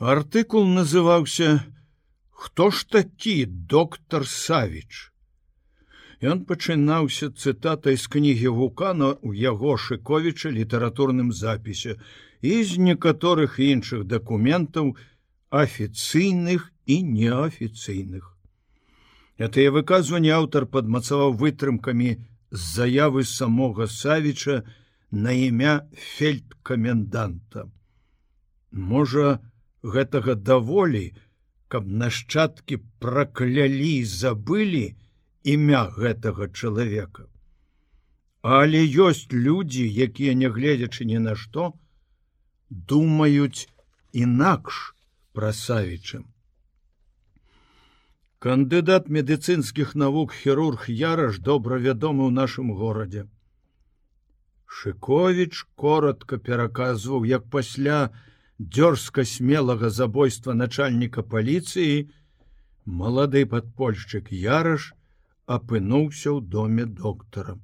Артыкул называўся хто ж такі доктор савіч Ён пачынаўся цытатай з кнігі вулкана ў яго шыковіча літаратурным запісе і з некаторых іншых дакументаў афіцыйных і неафіцыйных. Гэтыя выказванні аўтар падмацаваў вытрымкамі з заявы самога савіча на імя фельдкаменданта. Можа, гэтага даволі, каб нашчадкі праклялі забылі, імя гэтага чалавека. Але ёсць людзі, якія, нягледзячы ні на што, думаюць інакш пра савічым. Кандыдат медыцынскіх навук хірург Яраш добра вядомы ў нашым горадзе. Шковіч коротко пераказваў, як пасля дзёрзка смелага забойства начальніка паліцыі, малады падпольшчык Яраш апынуўся ў доме доктара.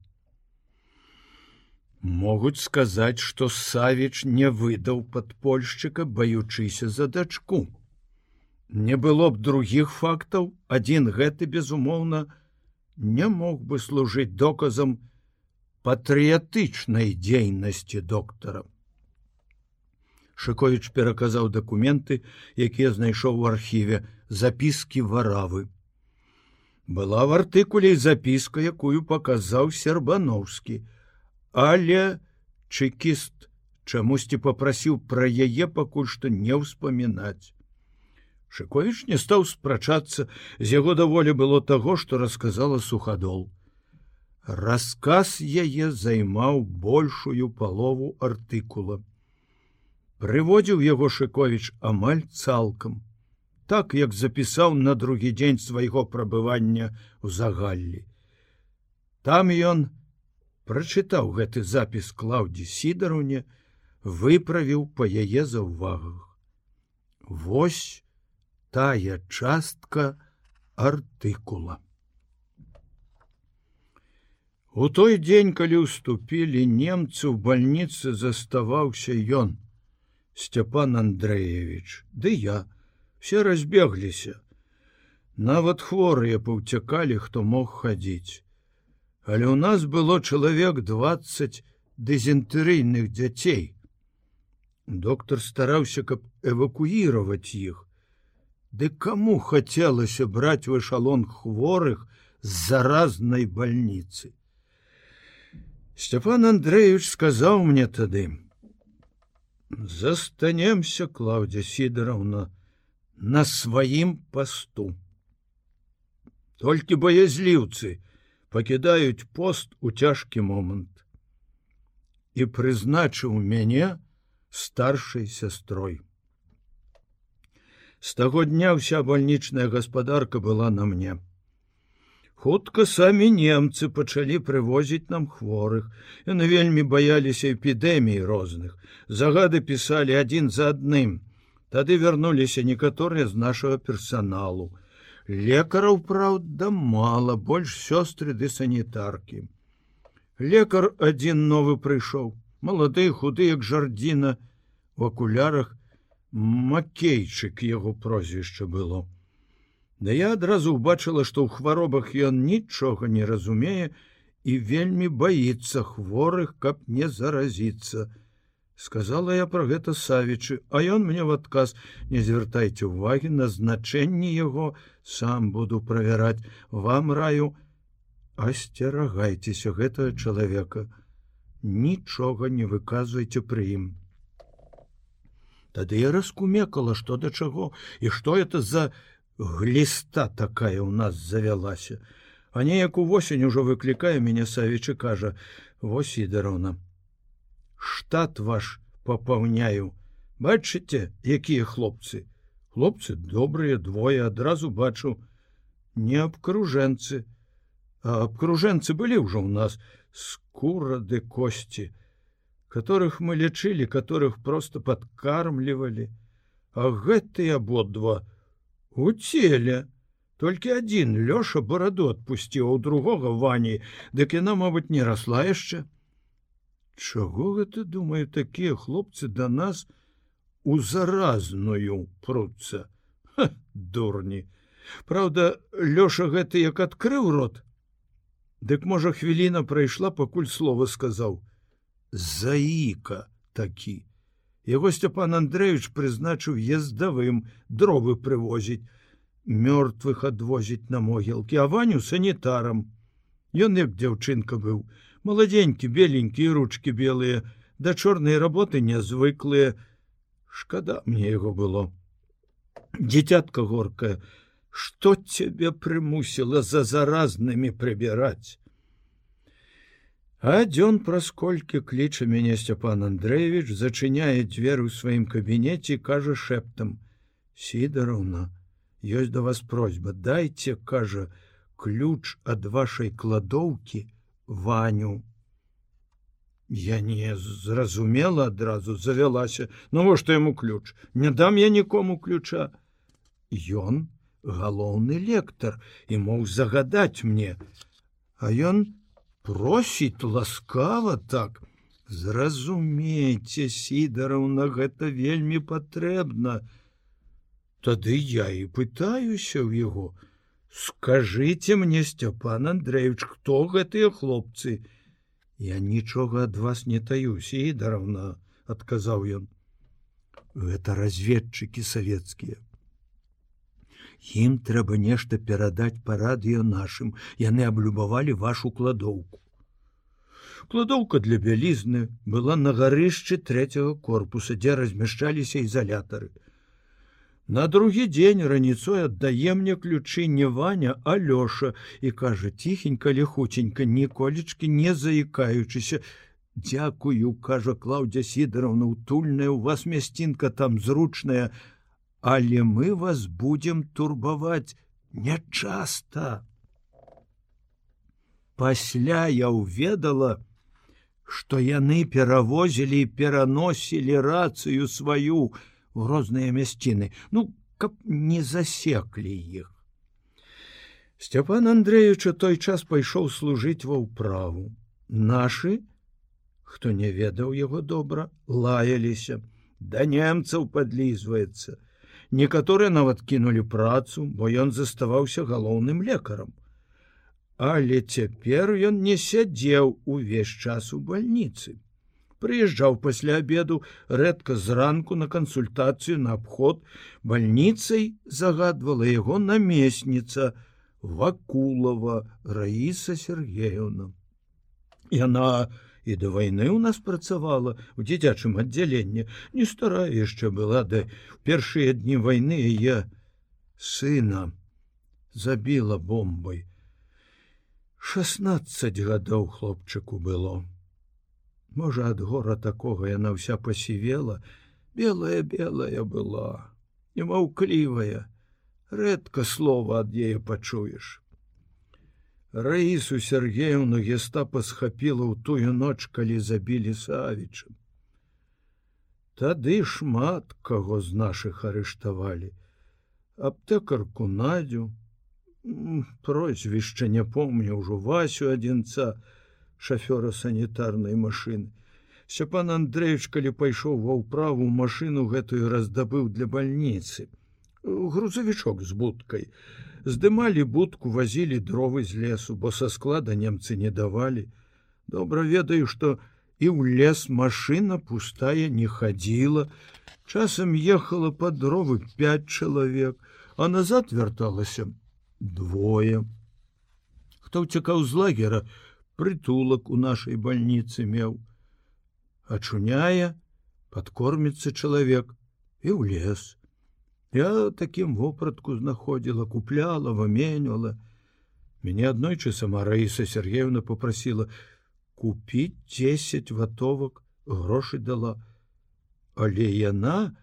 Могуць сказаць, што Савіч не выдаў падпольшчыка, баючыся за дачку. Не было б другіх фактаў, адзін гэты, безумоўна, не мог бы служыць доказам патрыятычнай дзейнасці доктара. Шковіч пераказаў дакументы, якія знайшоў у архіве запіскі варавы. Была в артыкуле запіска якую показаў сербановскі. Але чекіст чамусьці попрасіў пра яе пакуль што не ўспамінаць. Шыковіч не стаў спрачацца з яго даволі было таго што расказала суходол. Рассказ яе займаў большую палову артыкула прыводзіў яго шыковіч амаль цалкам так як запісаў на другі дзень свайго прабывання ў загаллі. Там ён прачытаў гэты запіс клаўдзі сідараўне, выправіў па яе заўвагах. Вось тая частка артыкула. У той дзень, калі ўступілі немцы ў бальніцы заставаўся ён, Сцяпан Андреевич, ды я, все разбегліся нават хворыя паўцякалі хто мог хадзіць але у нас было чалавек 20 дезентэрыйных дзяцей доктор стараўся каб эвакуіраваць іх ды каму хацелася браць в эшалон хворых з заразнай больніцы Сцяпан Андреевич сказаў мне тады застанемся клаўдзя сідараўна на сваім пасту. Толькі баязліўцы пакідаюць пост у цяжкі момант і прызначыў мяне старшай сястрой. З таго дня ўся бальнічная гаспадарка была на мне. Хутка самі немцы пачалі прывозіць нам хворых. Яны вельмі баяліся эпідэмій розных. Загады пісалі адзін за адным. Тады вярнуліся некаторыя з нашага персаналу. Лекараў, праўда, мала, больш сёстры ды санітаркі. Лекар адзін новы прыйшоў, малады худы як жардзіна в акулярах макейчык яго прозвішча было. Да я адразу ўбачыла, што ў хваробах ён нічога не разумее і вельмі баіцца хворых, каб не заразіцца, сказала я про гэта савічы а ён мне в адказ не звяртайце увагі на значэнні яго сам буду правяраць вам раю асцерагайцеся гэтага чалавека нічога не выказвайце пры ім тады я раскумекала что да чаго і что это за гліста такая у нас завялася а неяк увосень ужо выклікае мяне савічы кажа вось і дарона штат ваш папаўняю бачыце якія хлопцы? Хлопцы добрыя двое адразу бачу. Не абкружэнцы а абкружэнцы былі ўжо ў нас скурады косці которых мы лічылі которых просто подкармлівалі а гэтыя абодва у целе. Толькі адзін лёша бараду адпусціў у другога вані. Дык яна мабыць не расла яшчэ. Чаго гэта думаю такія хлопцы да нас у заразную пруцца? Дурні. Праўда лёша гэты як адкрыў рот. Дык можа хвіліна прайшла пакуль слова сказаў. Заіка такі Яго Сцяпан Андреевич прызначыў ездавым дровы прывозіць мёртвых адвозіць на могілкі а ваню санітарам. Ён як дзяўчынка быў. Маладзенькі беленькі ручки белыя да чорнай работы нязвыклыя. Шкада мне яго было. Дзіцятка горкая что цябе прымусіла за заразнымі прыбіраць А дзён праз колькі кліча мяне Сцяпан Андреевич зачыняе дзверы ў сваім кабінеце кажа шэптам сідараўна ёсць да вас просьба дайте кажа ключ ад вашай кладоўкі ваню я не зразумела адразу завялася навошта яму ключ? Не дам я нікому ключа ён галоўны лектар і мог загадаць мне а ён просіць ласкава так зразумейце сідараўна гэта вельмі патрэбна Тады я і пытаюся ў яго: Скажыце мне, Сцяпан Андреевич, хто гэтыя хлопцы? Я нічога ад вас не таюся і дараўна, адказаў ён. Гэта разведчыкі савецкія. Ім трэба нешта перадаць па радыё нашым, яны аблюбавалі вашу кладоўку. Кладоўка для бялізны была на гарышчы трэцяга корпуса, дзе размяшчаліся ізалятары. На другі дзень раніцой аддае мне ключы не ваня алёша і кажа ціхенька лихуценька ніколечки не заікаючыся Дякую кажа клаўдзя сідараўна утульная у вас мясцінка там зручная але мы вас будем турбаваць нячаста. Пасля я ўведала што яны перавозілі і пераносілі рацыю сваю у у розныя мясціны. Ну каб не засеклі іх. Сцяпан Андреевича той час пайшоў служыць ва ўправу. Нашы хто не ведаў яго добра лаяліся. Да немцаў подлізваецца некаторыя нават кінулі працу бо ён заставаўся галоўным лекарам. Але цяпер ён не сядзеў увесь час у бальніцы. Прыязджаў пасля обеду рэдка зранку на кансультацыю на абход. Больніцай загадвала яго намесніца вакулова раіса сергеевна. Яна і да вайны у нас працавала у дзіцячым аддзяленні. Не старая яшчэ была да першыя дні войны я сына забіла бомбай. 16 гадоў хлопчыку было. Можа, ад гора такога яна ўся пасівела, белая белая была, немаўклівая, рэдка слова ад яе пачуеш. Раісу Сергеевну гестапа схапіла ў тую ноч, калі забілі савічым. Тады шмат каго з нашых арыштавалі. Аптэкарку надзю, прозвішча не помню ўжо васю адзінца, шафёра санітарнай машины. Сяпан Андреевич, калі пайшоў ва ўправу машину гэтую раздабыў для бальніцы. Грузавічок з будкай. Здымалі будку, вазілі дровы з лесу, бо са склада немцы не давалі. Добра ведаю, што і ў лес машина пустая не хадзіла. Часам ехала па дровы пять чалавек, а назад вярталася двое. Хто ўцякаў з лагера, прытулак у нашай больніцы меў ачуняе подкорміцца чалавек і ў лес я таким вопратку знаходзіла купляла выменьвала мяне аднойчы сама раіса сергеевна попрасила купіць 10 ватовак грошы дала. Але яна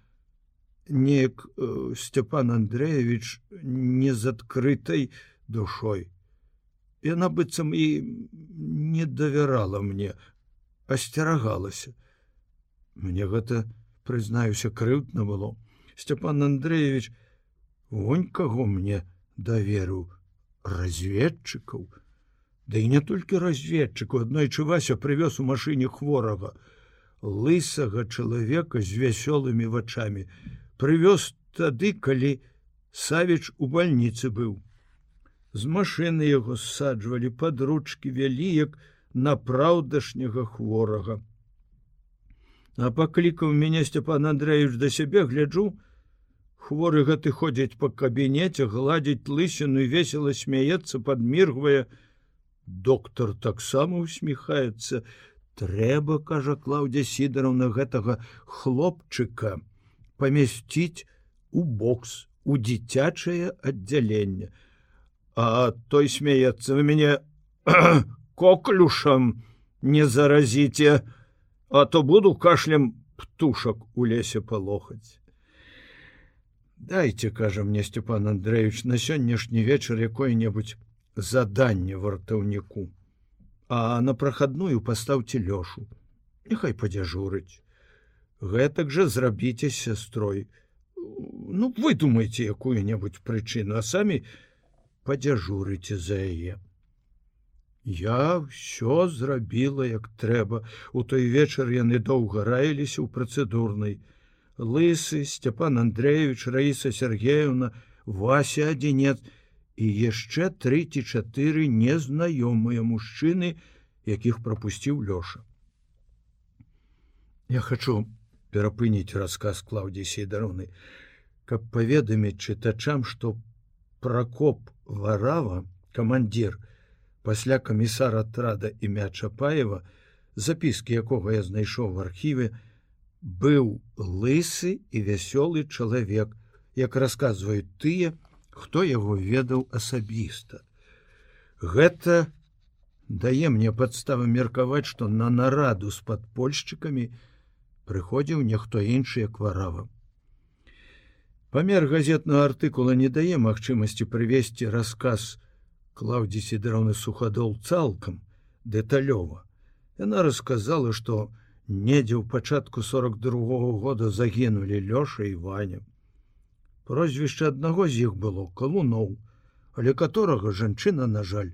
неяк э, Степан Андреевич не з адкрытай душой. Яна быццам і не давярала мне асцерагалася мне гэта прызнаюся крыўдна было Сцяпан Андреевич вонь каго мне даверыў разведчыкаў Да і не толькі разведчыку адной чувася прывёз у машыне хворага лысага чалавека з вясёлымі вачами прывёз тады калі савіч у бальніцы быў. З машыны яго ссаджвалі падручкі вялі як на праўдашняга хворага а паклікаў мяне Степан Андреевич да сябе гляджу хворы гэты ходзяць па кабінеце гладзіць лысіну весело смяецца подміргвае доктор таксама усміхаецца трэба кажа клаўдзя сідаровна гэтага хлопчыка памясціць у бокс у дзіцячае аддзяленне. А той смеецца вы мяне коклюшам не заразіце а то буду кашлем птушак у лесе палохаць дайте кажа мне степан андреевич на сённяшні вечар якое-небудзь заданне вартаўніку а на прахадную пастаўце лёшу. Няхай падзяжурыць гэтак жа зрабіце сястрой ну вы думаете якую-небудзь прычыну а самі падзяжурыце за яе я ўсё зрабіла як трэба у той вечар яны доўга раіліся ў працэдурнай лысы Степан Андреевич раіса Сергеевна Вася адзінец і яшчэ тры ці чатыры незнаёмыя мужчыны, якіх прапусціў лёша. Я хочу перапыніць расказ клаўдзі сейдароны, каб паведаміць чытачам, што пракоп варава камандзір пасля камісара атрада імя Чапаева, запіскі якога я знайшоў в архіве, быў лысы і вясёлы чалавек, як расказваюць тыя, хто яго ведаў асабіста. Гэта дае мне падставы меркаваць, што на нараду з падпольшчыкамі прыходзіў нехто іншы як варава. Памер газетнага артыкула не дае магчымасці прывесці расказ Клаўдзі сідроны сухадол цалкам дэталёва. Яна расказала, што, недзе ў пачатку 42 -го года загінулі лёша і ваня. Прозвішча аднаго з іх было калуноў але которого жанчына на жаль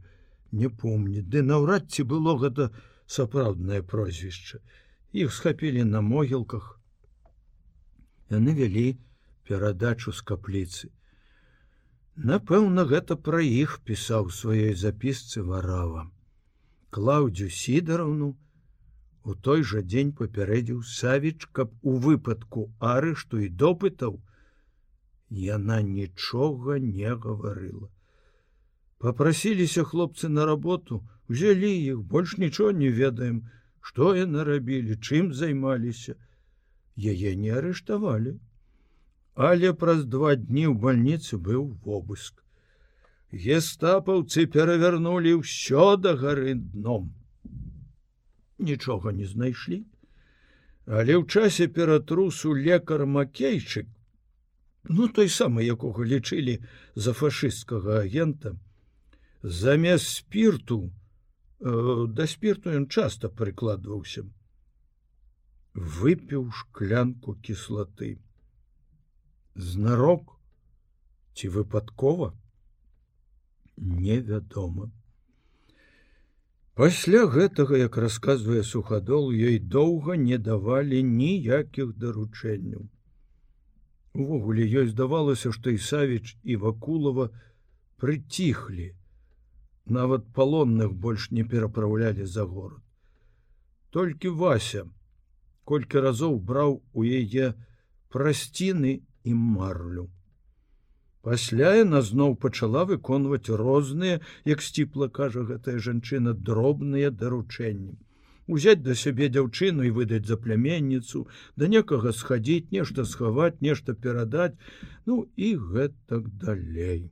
не помні ды наўрад ці было гэта сапраўднае прозвішча. Іх схапілі на могілках. Яны вялі перадачу з капліцы напэўна гэта пра іх пісаў сваёй запісцы варава клаўдзю сідаровну У той жа дзень папярэдзіў Савіч, каб у выпадку арышту і допытаў яна нічога не гаварыла. Папрасіліся хлопцы на работу, узялі іх, больш нічого не ведаем, што яны рабілі, чым займаліся. Яе не арыштавалі. Але праз два дні ў бальніцы быў вобыск. Гестапаўцы перавярнулі ўсё да гары дном нічога не знайшлі. Але ў часе ператрусу лекар макейчык, ну той самы, якога лічылі за фашысцкага агента, замест спірту э, да спірту ён часта прыкладваўся, выпіў шклянку кіслаты. Знарок ці выпадкова невядома. Пасля гэтага, як расказвае суходол, ёй доўга не давалі ніякіх даручэнняў. Увогуле ёй здавалася, што Ісавіч і Вакулава прыціхлі. Нават палонных больш не перапраўлялі за горад. Толькі Вася колькі разоў браў у яе прасціны і марлю. Пасля яна зноў пачала выконваць розныя, як сціпла кажа гэтая жанчына дробныя даручэнні. Узяць да сябе дзяўчыну і выдаць за пляменніцу, да некага схадзіць, нешта схаваць, нешта перадаць, ну і гэтак далей.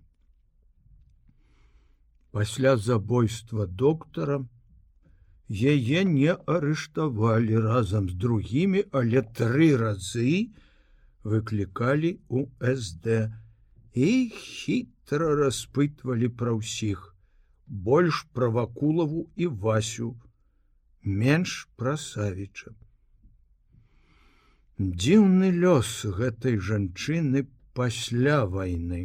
Пасля забойства доктара яе не арыштавалі разам з другімі, але тры разы выклікалі у СД і хітра распытвалі пра ўсіх, больш пра вакулаву і васю, менш пра савіча. Дзіўны лёс гэтай жанчыны пасля вайны.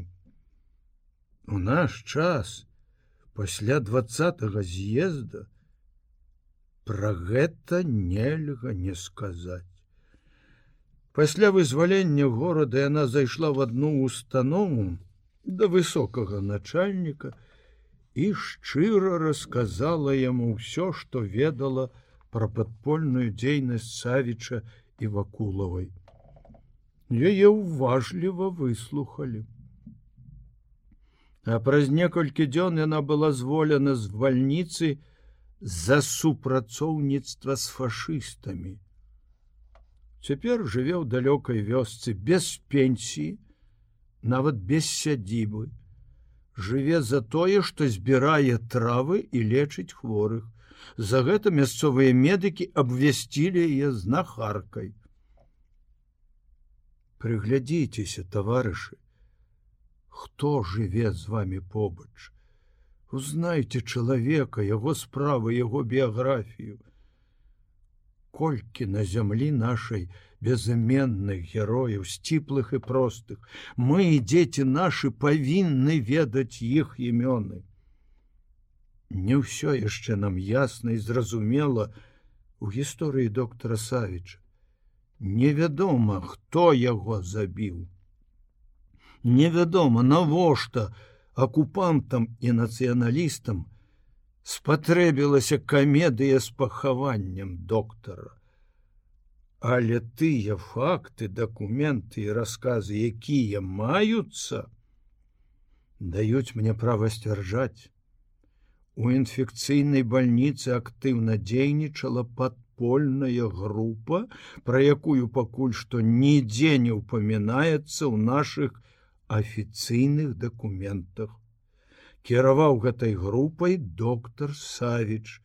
У наш час, пасля два з'езда, Пра гэта нельга не сказаць. Пасля вызвалення горада яна зайшла в одну установу да высокага начальніка і шчыра рассказала яму ўсё, што ведала пра падпольную дзейнасць Савіча і вакулавай. Яе уважліва выслухалі. А праз некалькі дзён яна была зволена з вальніцы за супрацоўніцтва з фашыстамі цяпер жыве ў далёкай вёсцы без пенсіі нават без сядзібы. Жыве за тое што збірае травы і лечыць хворых. За гэта мясцовыя медыкі абвясцілі яе знахаркай. Прыглядзіцеся таварышы хто жыве з вами побач. Узнайце чалавека яго справы яго біяграфію колькі на зямлі нашай безыменных герояў сціплых і простых. Мы і дзеці нашы павінны ведаць іх імёны. Не ўсё яшчэ нам ясна і зразумела у гісторыі доктора савіча. Невядома хто яго забіў. Невядома навошта акупантам і нацыяналістам спатрэбілася камедыя з пахаваннем доктара. Але тыя факты, дакументы і расказы, якія маюцца, даюць мне права сцвярджаць. У інфекцыйнай бальніцы актыўна дзейнічала падпольная група, пра якую пакуль што нідзе не ўпамінаецца ў нашых афіцыйных дакументах кіраваў гэтай групай доктор савіч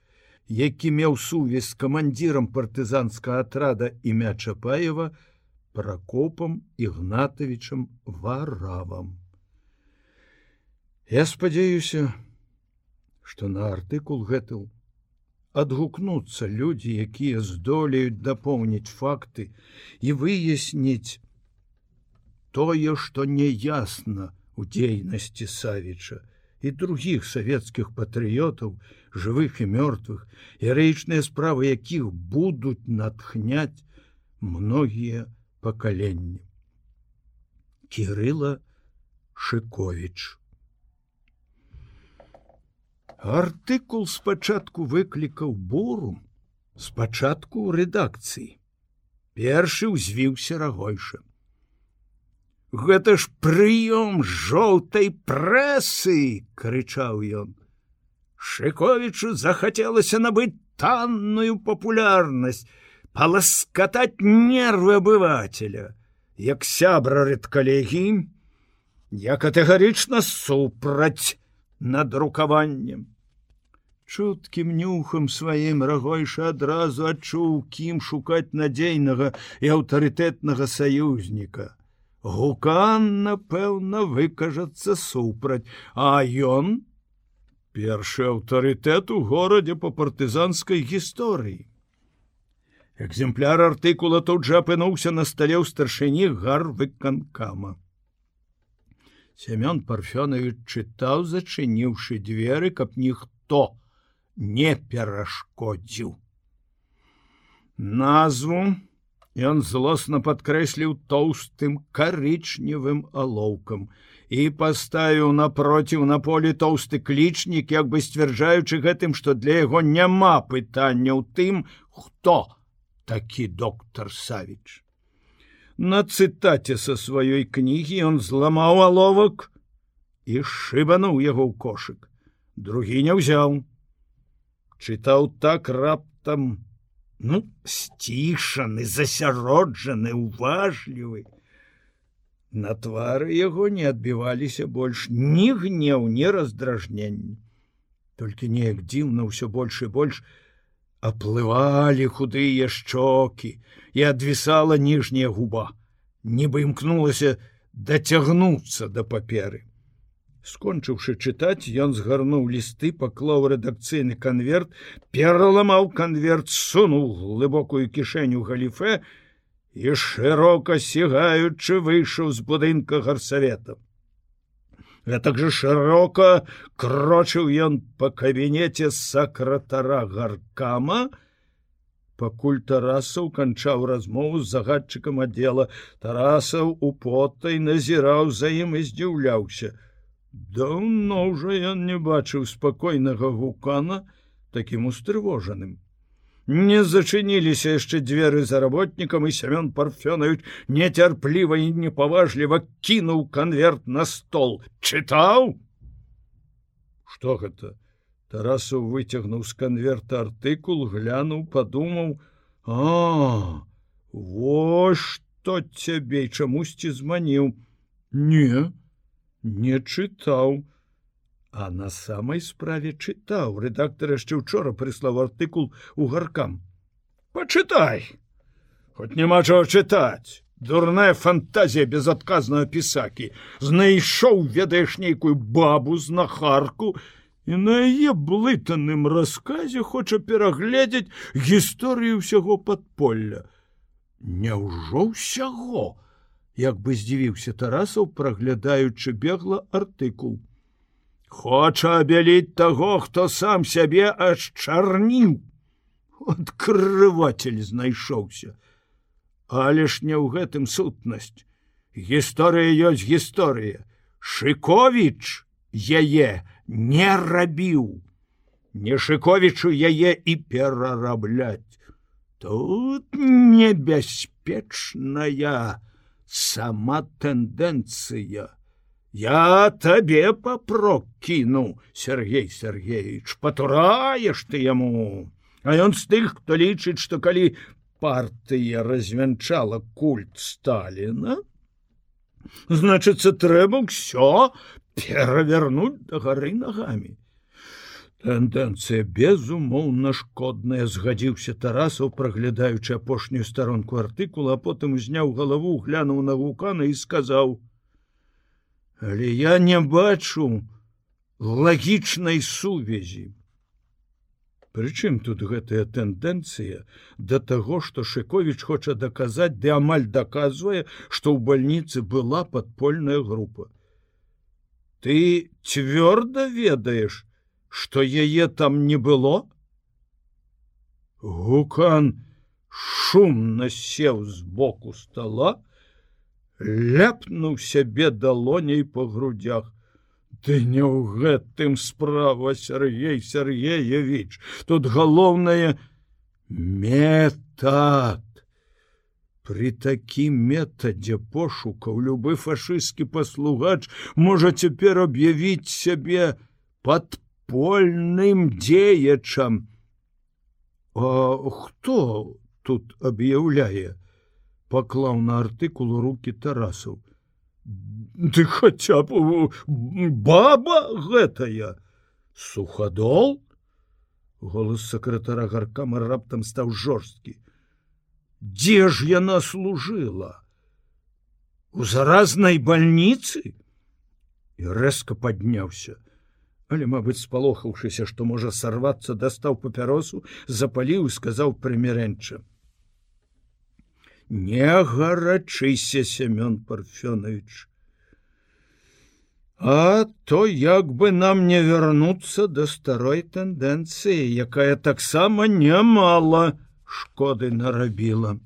які меў сувязь з камандзірам партызанскага атрада імя чапаева пракопам ігнатавічам варавам. Я спадзяюся что на артыкул гэтыл адгукнуцца людзі якія здолеюць дапоўніць факты і выясніць тое што неясна у дзейнасці савіча і других савецкіх патрыётаў жывых і мёртвых гераічныя справы якіх будуць натхняць многія пакаленні кирилла шыкович артыкул спачатку выклікаў буру спачатку рэдакцыі першы ўзвіўся рагойшым гэта ж прыём жоўтай прэсы крычаў ён. Шыковічу захацелася набыць танную папулярнасць паласкатаць нервы абывателя як сябра рэдкалегі я катэгарычна супраць надрукаваннем чуткім нюхам сваім рагойша адразу адчуў кім шукаць надзейнага і аўтарытэтнага саюзніка гукан напэўна выкажацца супраць. А ён? Першы аўтарытэт у горадзе по партызанскай гісторыі. Экземпляр артыкула тут жа апынуўся на стале ў старшыні гарвыканкама. Семён парфёнаві чытаў зачыніўшы дзверы каб ніхто не перашкодзіў. Назву Ён злосна падкрэсліў тоўстым карычневым алоўкам і паставіў напроціў на поле тоўсты клічнік, як бы сцвярджаючы гэтым, што для яго няма пытання ў тым, хто такі доктор Савіч. На цытаце са сваёй кнігі ён зламаў аловак і шыбануў яго ў кошык. Другі не ўзяў. Чытаў так раптам, ну сцішаны засяроджаны уважлівы. На твары яго не адбіваліся больш ні гнеў не раздражненні. Толькі неяк дзіўна ўсё больш і больш аплывалі худыя шчокі і адвісала ніжняя губа. Нібы імкнулася дацягнуцца да паперы скончыўшы чытаць ён згарнуў лісты паклаў рэдакцыйны канверт пераламаў канверт сунуў глыбокую кішэню галіфе і шырока сігаючы выйшаў з будынка гарсавета гэтак жа шырока крочыў ён па кабінеце сакратара гаркама Пакуль Тарасаў канчаў размову з загадчыкам аддзела, Тарасаў у потай назіраў за ім і здзіўляўся. Даўно ўжо ён не бачыў спакойнага гукана такім устрывожаным. Не зачыніліся яшчэ дзверы за работнікам і Семён парфёнаюць нецярпліва і непаважліва кінуў канверт на стол. Чытаў? Што гэта? Тарасу выцягнуў з канверта артыкул, глянуў, падумаў: А Во што цябе чамусьці зманіў. Не, не чытаў. А на самай справе чытаў. Рэдактар яшчэ учора прыслаў артыкул у гаркам. Пачытай! Хоць няма чаго чытаць. Дурная фантазія безадказнага пісакі. Знайшоў ведаеш нейкую бабу з нахарку, і на яе блытаным расказе хоча перагледзець гісторыю ўсяго падполля. Няўжо ўсяго, як бы здзівіўся тарасаў, праглядаючы бегла артыкул. Хоча абяліць таго, хто сам сябе аж чарніў. Адкрыватель знайшоўся. Але ж не ў гэтым сутнасць. Гісторыя ёсць гісторыя. Шыковіч яе, не рабіў нешыковічу яе і перарабляць тут небяспечная сама тэндэнцыя я табе папрок кіну Сергей Сергеевич патураеш ты яму а ён з тых хто лічыць што калі партыя развянчала культ сталина значыцца трэба ўсё перавернуть да гары нагамі. Тэндэнцыя безумоўна шкодная згадзіўся тарасаў, праглядаючы апошнюю старонку артыкула, а потым узняў галаву, глянуў на вулкана і сказаў: « Але я не бачу лагічнай сувязі. Прычым тут гэтая тэндэнцыя да таго, што Шковіч хоча даказаць, ды амаль даказвае, што ў бальніцы была падпольная група ты цвёрда ведаеш что яе там не было? Гукан шумна сеў з боку стола ляпнуў сябе далоней по грудях. Ты не ў гэтым справа Сергей Сергеевич! Тут галоўнае метад! При такім метадзе пошукаў любы фашысцкі паслугач можа цяпер аб'явіць сябе падпольным дзеячам. А хто тут аб'яўляе? паклаў на артыкул руки тарасаў. Ты хаця б баба гэтая сухадол голос сакратара гаркама раптам стаў жорсткі дзе ж яна служыла у заразнай больніцы і рэзка падняўся але мабыць спалохаўшыся што можа сарвацца дастаў папяросу запаліў сказаў прымірэнча не гарачыся семён парфёнович а то як бы нам не вярнуцца да старой тэндэнцыі якая таксама немала не шкоды нарабіла.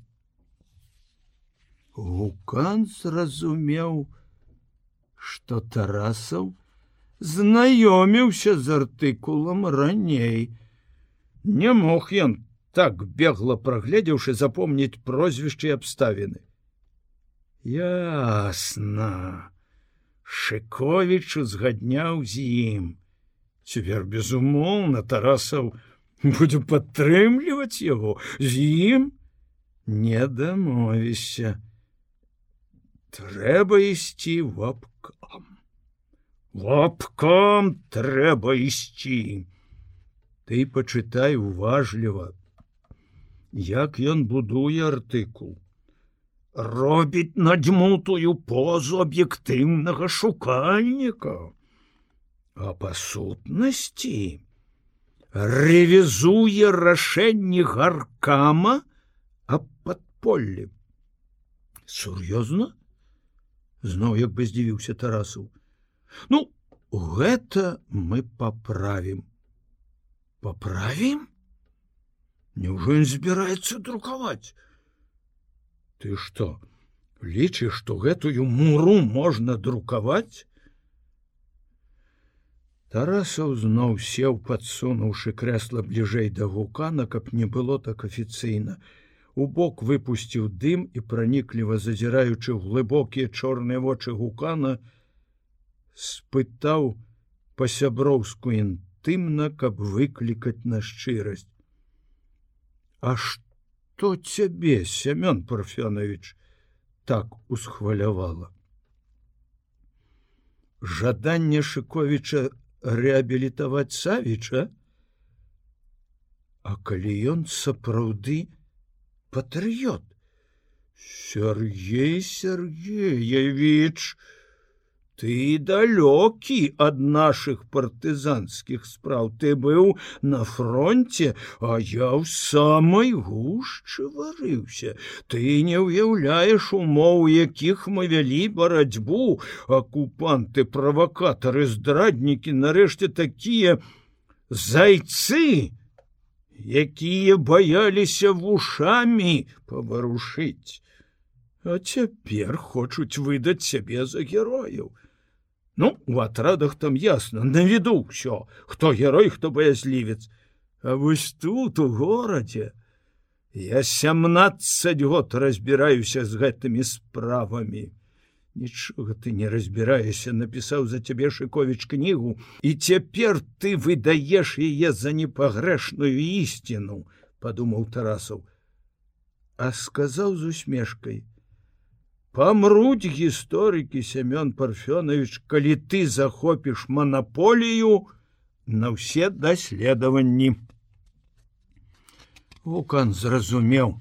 Гукан зразумеў, што Тарасаў знаёміўся з артыкулам раней. Не мог ён так бегла прагледзеўшы запомніць прозвішчы абставіны. Ясна. Шковічу згадняў з ім. Цвер безумоўна Тарасаў, буду падтрымліваць яго з ім не дамовіся трэба ісці вапкам вапкам трэба ісці. Ты пачытай уважліва як ён будуе артыкул. Робіць надзьмутую позу аб'ектыўнага шукальніка. А па сутнасці рэвізуе рашэнні гаркама аб падполлі. Сур'ёзна? Зноў як бы здзівіўся тарасу ну гэта мы поправім поправім Няўжо ён збіраецца друкаваць? Ты что лічыш што гэтую муру можна друкаваць? Тарасаў зноў сеў падсунуўшы крэсла бліжэй да гукана каб не было так афіцыйна. У бок выпусціў дым і пранікліва зазіраючы глыбокія чорныя вочы гукана спытаў па-сяброўску інтымна каб выклікаць на шчырасць. А што цябе семён парфёнович так усхвалявала. Жаданне Шковіча рэабілітаваць Савіча, А калі ён сапраўды патрыёт, Сергей Сергеевич, ты далёкі ад наших партызанскіх спраў. Ты быў на фронте а я ў самой гушчы варыўся. Ты не ўяўляеш умоў якіх мы вялі барацьбу. Акупанты правакатары здраднікі нарэшце такія зайцы якія баяліся вушамі паварушыць. А цяпер хочуць выдаць сябе за герояў. Ну у атрадах там ясно на виду ўсё хто герой хто баязлівец А вось тут у горадзе я 17 год разбіраюся з гэтымі справамі нічога ты не разбіраешся напісаў за цябе шыковіч кнігу і цяпер ты выдаеш яе за непагрэшную ісціну подумаў тарасаў а сказаў з усмешкой памруць гісторыкі семён парфёнович калі ты захопіш манаполію на ўсе даследаванні вулкан зразумеў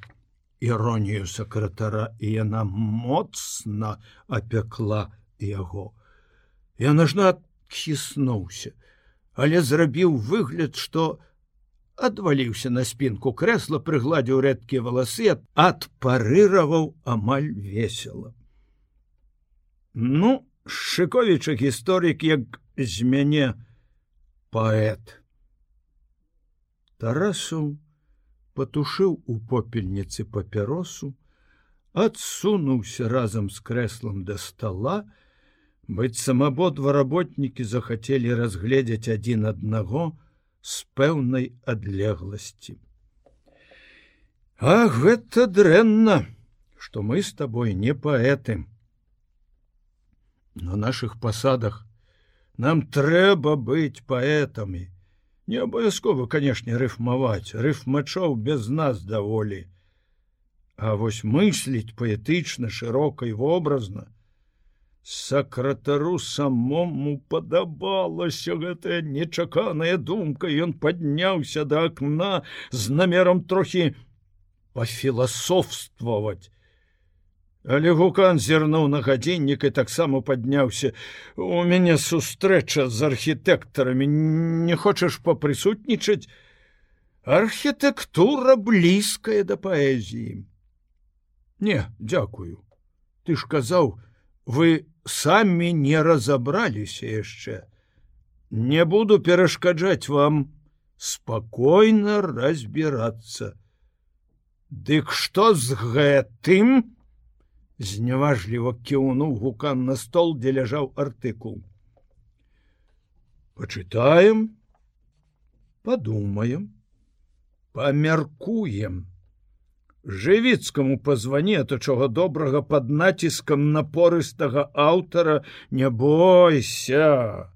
іронію сакратара і яна моцна апякла яго я нажна хіснуўся але зрабіў выгляд что у адваліўся на спінку крэсла прыгладзіў рэдкія валасы адпарыраваў амаль весело ну шыковіча гісторык як з мяне паэт. Тарасу патушыў у попельніцы папяросу адсунуўся разам з крэслам да стола быццам абодва работнікі захацелі разгледзець адзін аднаго з пэўнай адлегласці. А гэта дрэнна, што мы з табой не паэты. На наших пасадах нам трэба быць паэтамі. Не абавязкова, канешне, рыфмаваць, рыфмачоў без нас даволі. А вось мысліць паэтычна, шырока і вобразна, сакратару самому падабалася гэтая нечаканая думка. Ён падняўся да акна з намерам трохі пафіласофстваваць. Але гукан зірнуў на гадзіннік і таксама падняўся. У мяне сустрэча з архітэктарамі. Не хочаш папрысутнічаць архітэктура блізкая да паэзіі не дзякую. Ты ж казаў вы самі не разабраліся яшчэ. Не буду перашкаджаць вам спакойна разбірацца. Дык што з гэтым? Зняважліва кіўнуў гукан на стол, дзе ляжаў артыкул. Пачытаем, падумаем, памяркуем жывіцкаму пазване то чого добрага под націскам напорыстага аўтара не бойся!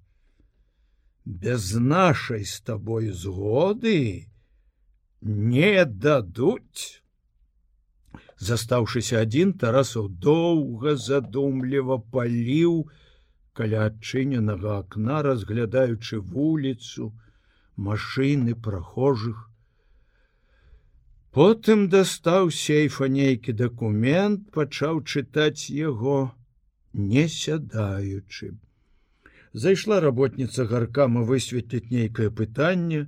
Без нашай з табой згоды не дадуць! Застаўшыся адзін тарасаў доўга задумліва паліў каля адчыненага акна разглядаючы вуліцу машины прохожых Потым дастаў сейфа нейкі дакумент, пачаў чытаць яго, не сядаючы. Зайшла работніца гаркама высветліць нейкае пытанне.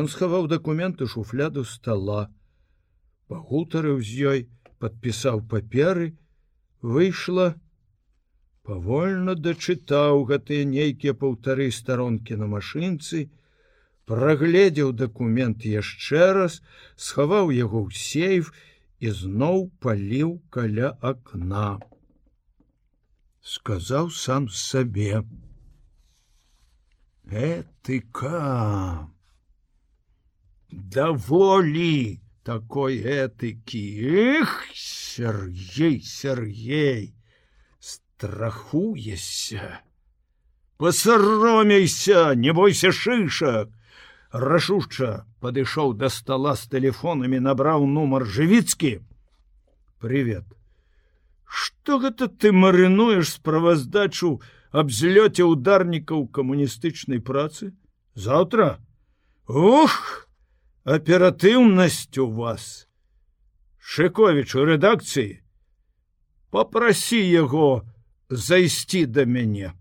Ён схаваў дакументы шуфляду стола. Пагутарыў з ёй, падпісаў паперы, выйшла, павольна дачытаў гэтыя нейкія паўтары старонкі на машынцы, прагледзеў дакумент яшчэ раз, схаваў яго ў сейф і зноў паліў каля акна. Сказаў сам сабе: Этыка даволі такой этыкі! Эх, Сергей Сергей страхуешься! Посаромейся не бойся шышак рашушча падышоў да стола з телефонамі набраў нумар жывіцкі привет. Что гэта ты марынуеш справаздачу аб злёце ударнікаў камуністычнай працы? Завтра? Ух! Аператыўнасць у вас! Шыковіч у рэдакцыі попрасі яго зайсці да мяне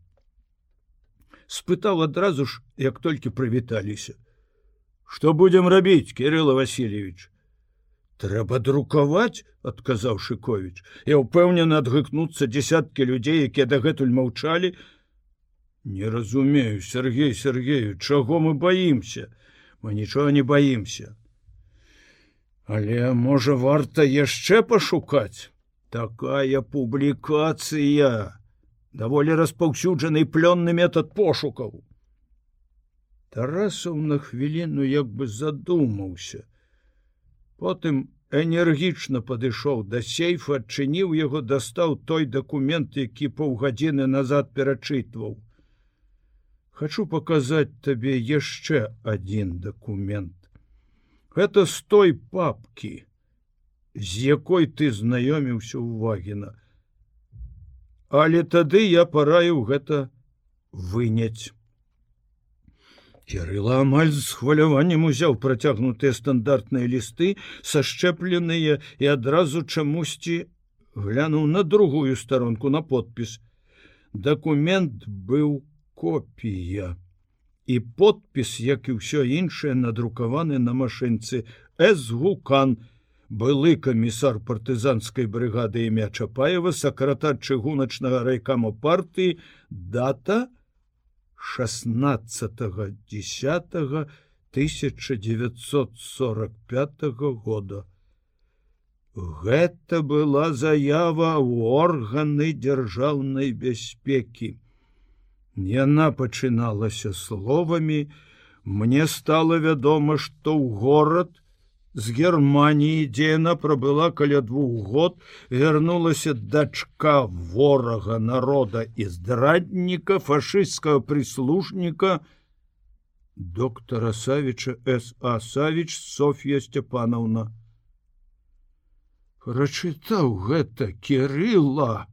спытаў адразу ж як толькі прывіталіся что будем рабіць кирилла васильевич? Трэба друкаваць адказаў шыковіч я ўпэўнены адгыкнуцца десяткі людзей якія дагэтуль маўчалі. Не разумею сергей сергею чаго мы боимся мы нічога не боимся але можа варта яшчэ пашукаць? Такая публікацыя. Даволі распаўсюджаны плённы метод пошукаў тарасаў на хвіліну як бы задумаўся. Потым энергічна падышоў да сейфа адчыніў яго дастаў той дакумент які паўгадзіны назад перачытваў. Хочу показать табе яшчэ один документ это с той папки з якой ты знаёміўся увагена але тады я параіў гэта выняць Кірыла амаль з хваляваннем узяў працягнутыя стандартныя лісты сашчэпленыя і адразу чамусьці глянуў на другую старонку на подпіс. Дакумент быў копія і подпіс як і ўсё іншае надрукаваны на машынцы эсгукан былы камісар партызанскай брыгады імя чапаева сакратар чыгуначнага райкаму партыі дата 16 10 1945 года Гэта была заява ў органы дзяржаўнай бяспекі. Яна пачыналася словамі: Мне стало вядома, што ў горад з Геррманіі, дзе яна прабыла каля двух год, вярнулася дачка ворага народа і здрадніка фашысцкага прыслужніка доктора Савіча С Асавіч Софія Степановна. Прачытаў гэта Кірыла.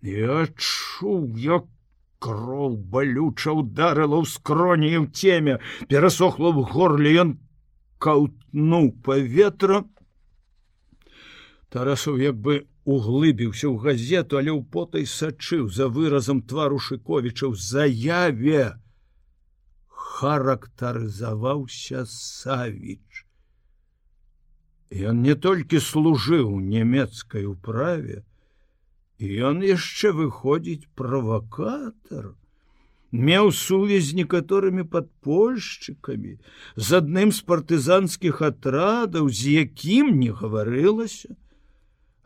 Я чуў, як кроў балюча ударыла ў скроні ў цеме перасохла в горле ён каўтнуў паветра. Тарасаў як бы углыбіўся ў газету але ў потай сачыў за выразам твару шыковіча ў заяве. Характарызаваўся савіч. Ён не толькі служыў нямецкай управе ён яшчэ выходзіць правакатор меў сувязь з некаторымі падпольшчыкамі з адным з партызанскіх атрадаў з якім не гаварылася.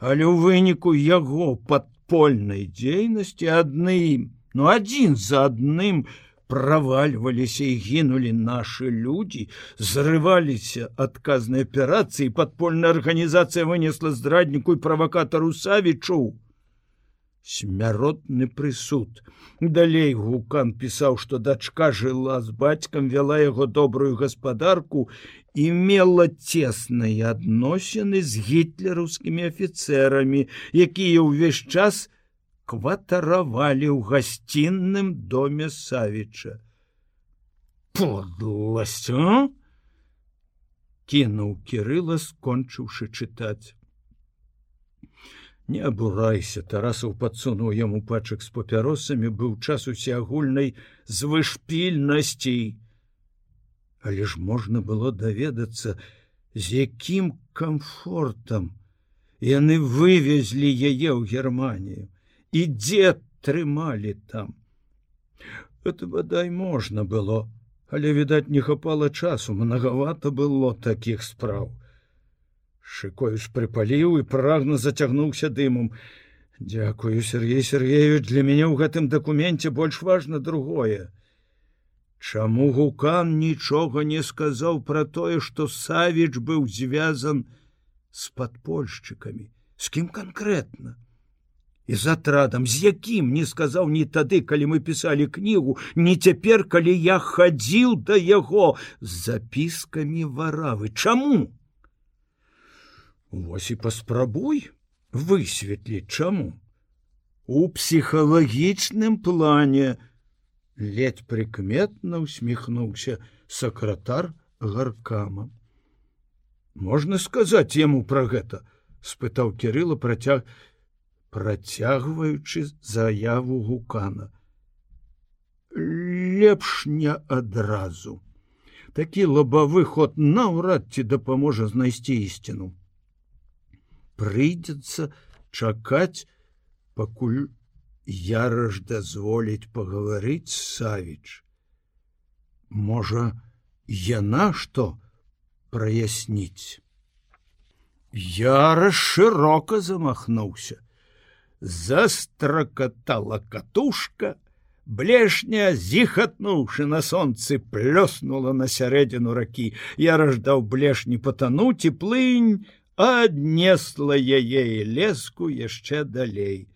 Але ў выніку яго падпольнай дзейнасці адным ну адзін за адным правальваліся і гінулі нашы людзі зрываліся адказнай аперацыі падпольная арганізацыя вынесла здрадніку і правакатару савічу смяротны прысуд. Далей гукан пісаў, што дачка жыла з бацькам, вяла яго добрую гаспадарку і мела цесныя адносіны з гітлераўскімі афіцэрамі, якія ўвесь час кватаравалі ў гасцінным доме Савіча. Подласць кінуў кірыла, скончыўшы чытаць не абурайся тарасаў подсунуў яму пачак з папяросамі быў час усеагульнай звышпільнасці але ж можна было даведацца з якім комфортам яны вывезлі яе ў германію і дзе трымалі там. Это бадай можна было але відаць не хапала часу многовато было таких спраў шыкоіш прыпаліў і прагна зацягнуўся дымом Дякую Сергей Сергеевич для мяне ў гэтым дакуменце больш важна другое. Чаму гукан нічога не сказаў пра тое што савіч быў звязан с падпольшчыкамі? З кім канкрэтна? І з атрадам з якім не сказаў ні тады калі мы пісалі кнігу не цяпер калі я хадзіў да яго з запіскамі варавы. Чаму Вось і паспрабуй высветліць чаму. У псіхалагічным плане ледь прыкметна усміхнуўся сакратар гаркама. Можна сказаць яму пра гэта? спытаў кирилла працяг працягваючы заяву гукана. Лепш не адразу. Такі лабавы ход наўрад ці дапаможа знайсці ісціну прыйдзецца чакаць пакуль яраж дазволіць пагаварыць савіч. Можа яна што праясніць? Яра шырока замахнуўся. Застракатала катушка, блешня зіхатнуўшы на сонцы плёснула на сярэдзіну ракі. Я раждаў блешні патануць і плынь аднесла яе і леску яшчэ далей.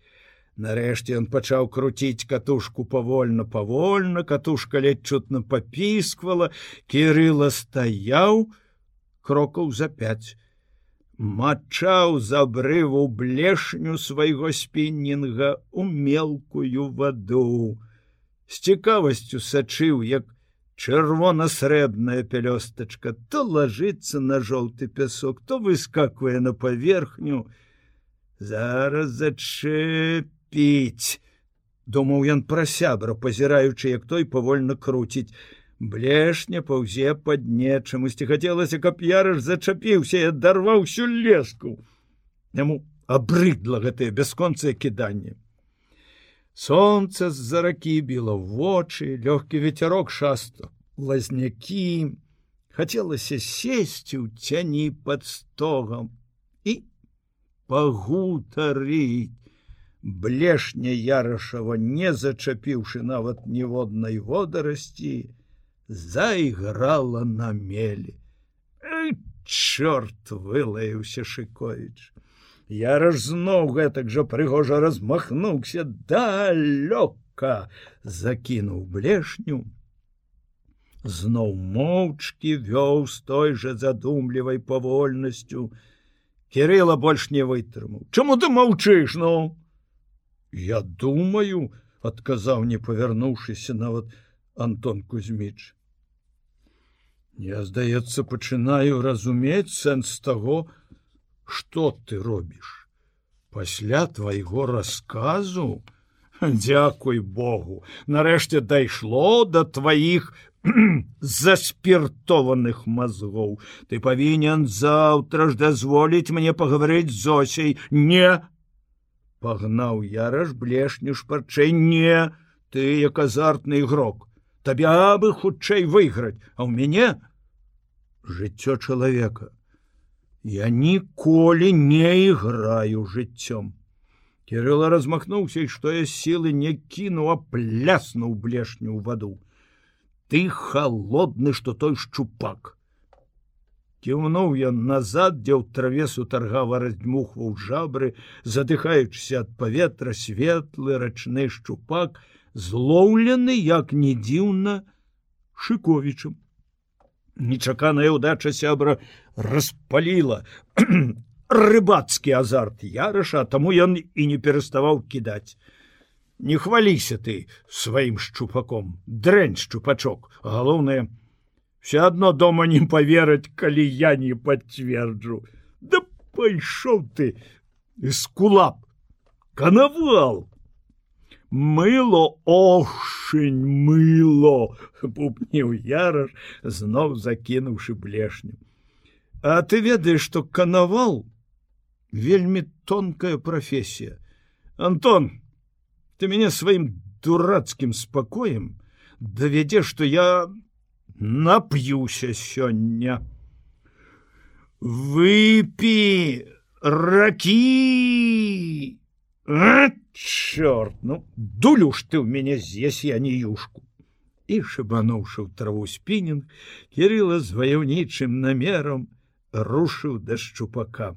Нарэшце ён пачаў круціць катушку павольна павольна, катушка ледь чутна папісквала, Кірыла стаяў крокаў за пяць мачаў з абрыву блешню свайго спіннінга у мелкую ваду. З цікавасцю сачыў, як чырвона-срэбная пялёстачка то лажыцца на жоўты пясок, то выскаквае на паверхню. Зараз зачэпіць, думаў ён пра сябра, пазіраючы, як той павольна круціць. Блешня паўзе пад нечамусьці хацелася каб ярыш зачапіўся і адарваў всю леску! Яму абрыдла гэтае бясконцае кіданне солнце з-за ракі біла вочы лёгкі ветерок шасту лазнякі хацелася сесці ў цяні под стогам і пагутарыць блешня ярашава не зачапіўшы нават ніводнай водарасці зайграла на мелі. Чорт вылаяўся шыковіч. Я раж зноў гэтак жа прыгожа размахнуўся далёка, закінуў блешню. Зноў моўчкі вёў з той жа задумлівай павольнасцю. Кірыла больш не вытрымаў. Чаму ты маўчыш ну? Я думаю, адказаў, не павярнуўшыся нават Антон Кузьміч. Я, здаецца, пачынаю разумець сэнс таго, што ты робіш. Пасля твайго расказу, Дякуй Богу, нарэшце дайшло да тваіх заспіртованых мазгоў. Ты павінен заўтра ж дазволіць мне пагаварыць з Зосей, не пагнаў яраш блешню шпарчэй не, ты як азартны ігрок. Табе абы хутчэй выйграць, а ў мяне жыццё чалавека. Я ніколі не іграю жыццём. Кирилла размахнуўся і што я сілы не кіну, а пляснуў блешню ў ваду. Ты холодны, што той шчупак. Кіўнуў ён назад, дзе ў травесу таргава раздмухваў жабры, задыхаючыся ад паветра светлы рачны шчупак, злоўлены як не дзіўна шыковічым нечаканая удача сябра распаліла рыбацкі азарт ярыша таму ён і не пераставаў кідаць. Не хваліся ты сваім шчупаком дрэнь шчупачок. Галоўнае все адно дома не поверыць калі я не пацверджу. Да пайшоў ты з кулап канавал мыло охшень мыло пупніў яраш зноў закінуўшы блешню а ты ведаеш что канавал вельмі тонкая прафесія антон ты мяне сваім дурацкім спакоем давядзе что я нап'юся сёння выпі ракі чорт ну дулю ж ты ў мяне з'ес я не юшку і шыбануўшы ў траву спінінг кірыла з ваяўнічым намерам рушыў да шчупака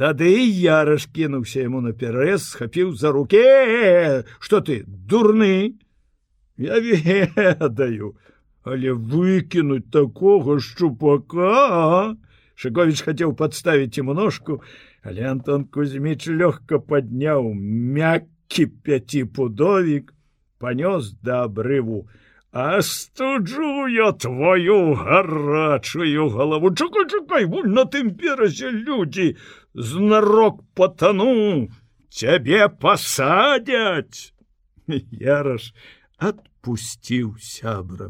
Тады я раскінуўся яму наперез схапіў за руке что ты дурны я ведаю але выкінуть такого шчупака шыкович хацеў подставить ему ножку але антон кузьміч лёгка подняў мяккі пяціпудовік панёс да абрыву. Астуджу я твою гарачую галаву! Чакай чакай вуль на тым перазе людзі! Знарок патану! Цябе пасадзяць! Яраш адпусціў сябра.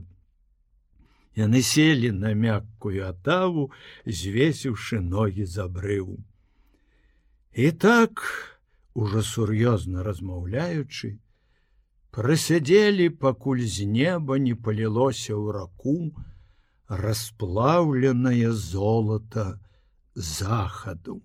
Яны селі на мяккую атаву звесіўшы ногі забрыву і так ужо сур'ёзна размаўляючы прасядзелі пакуль з неба не палілося ў раку расплаўленае золата захаду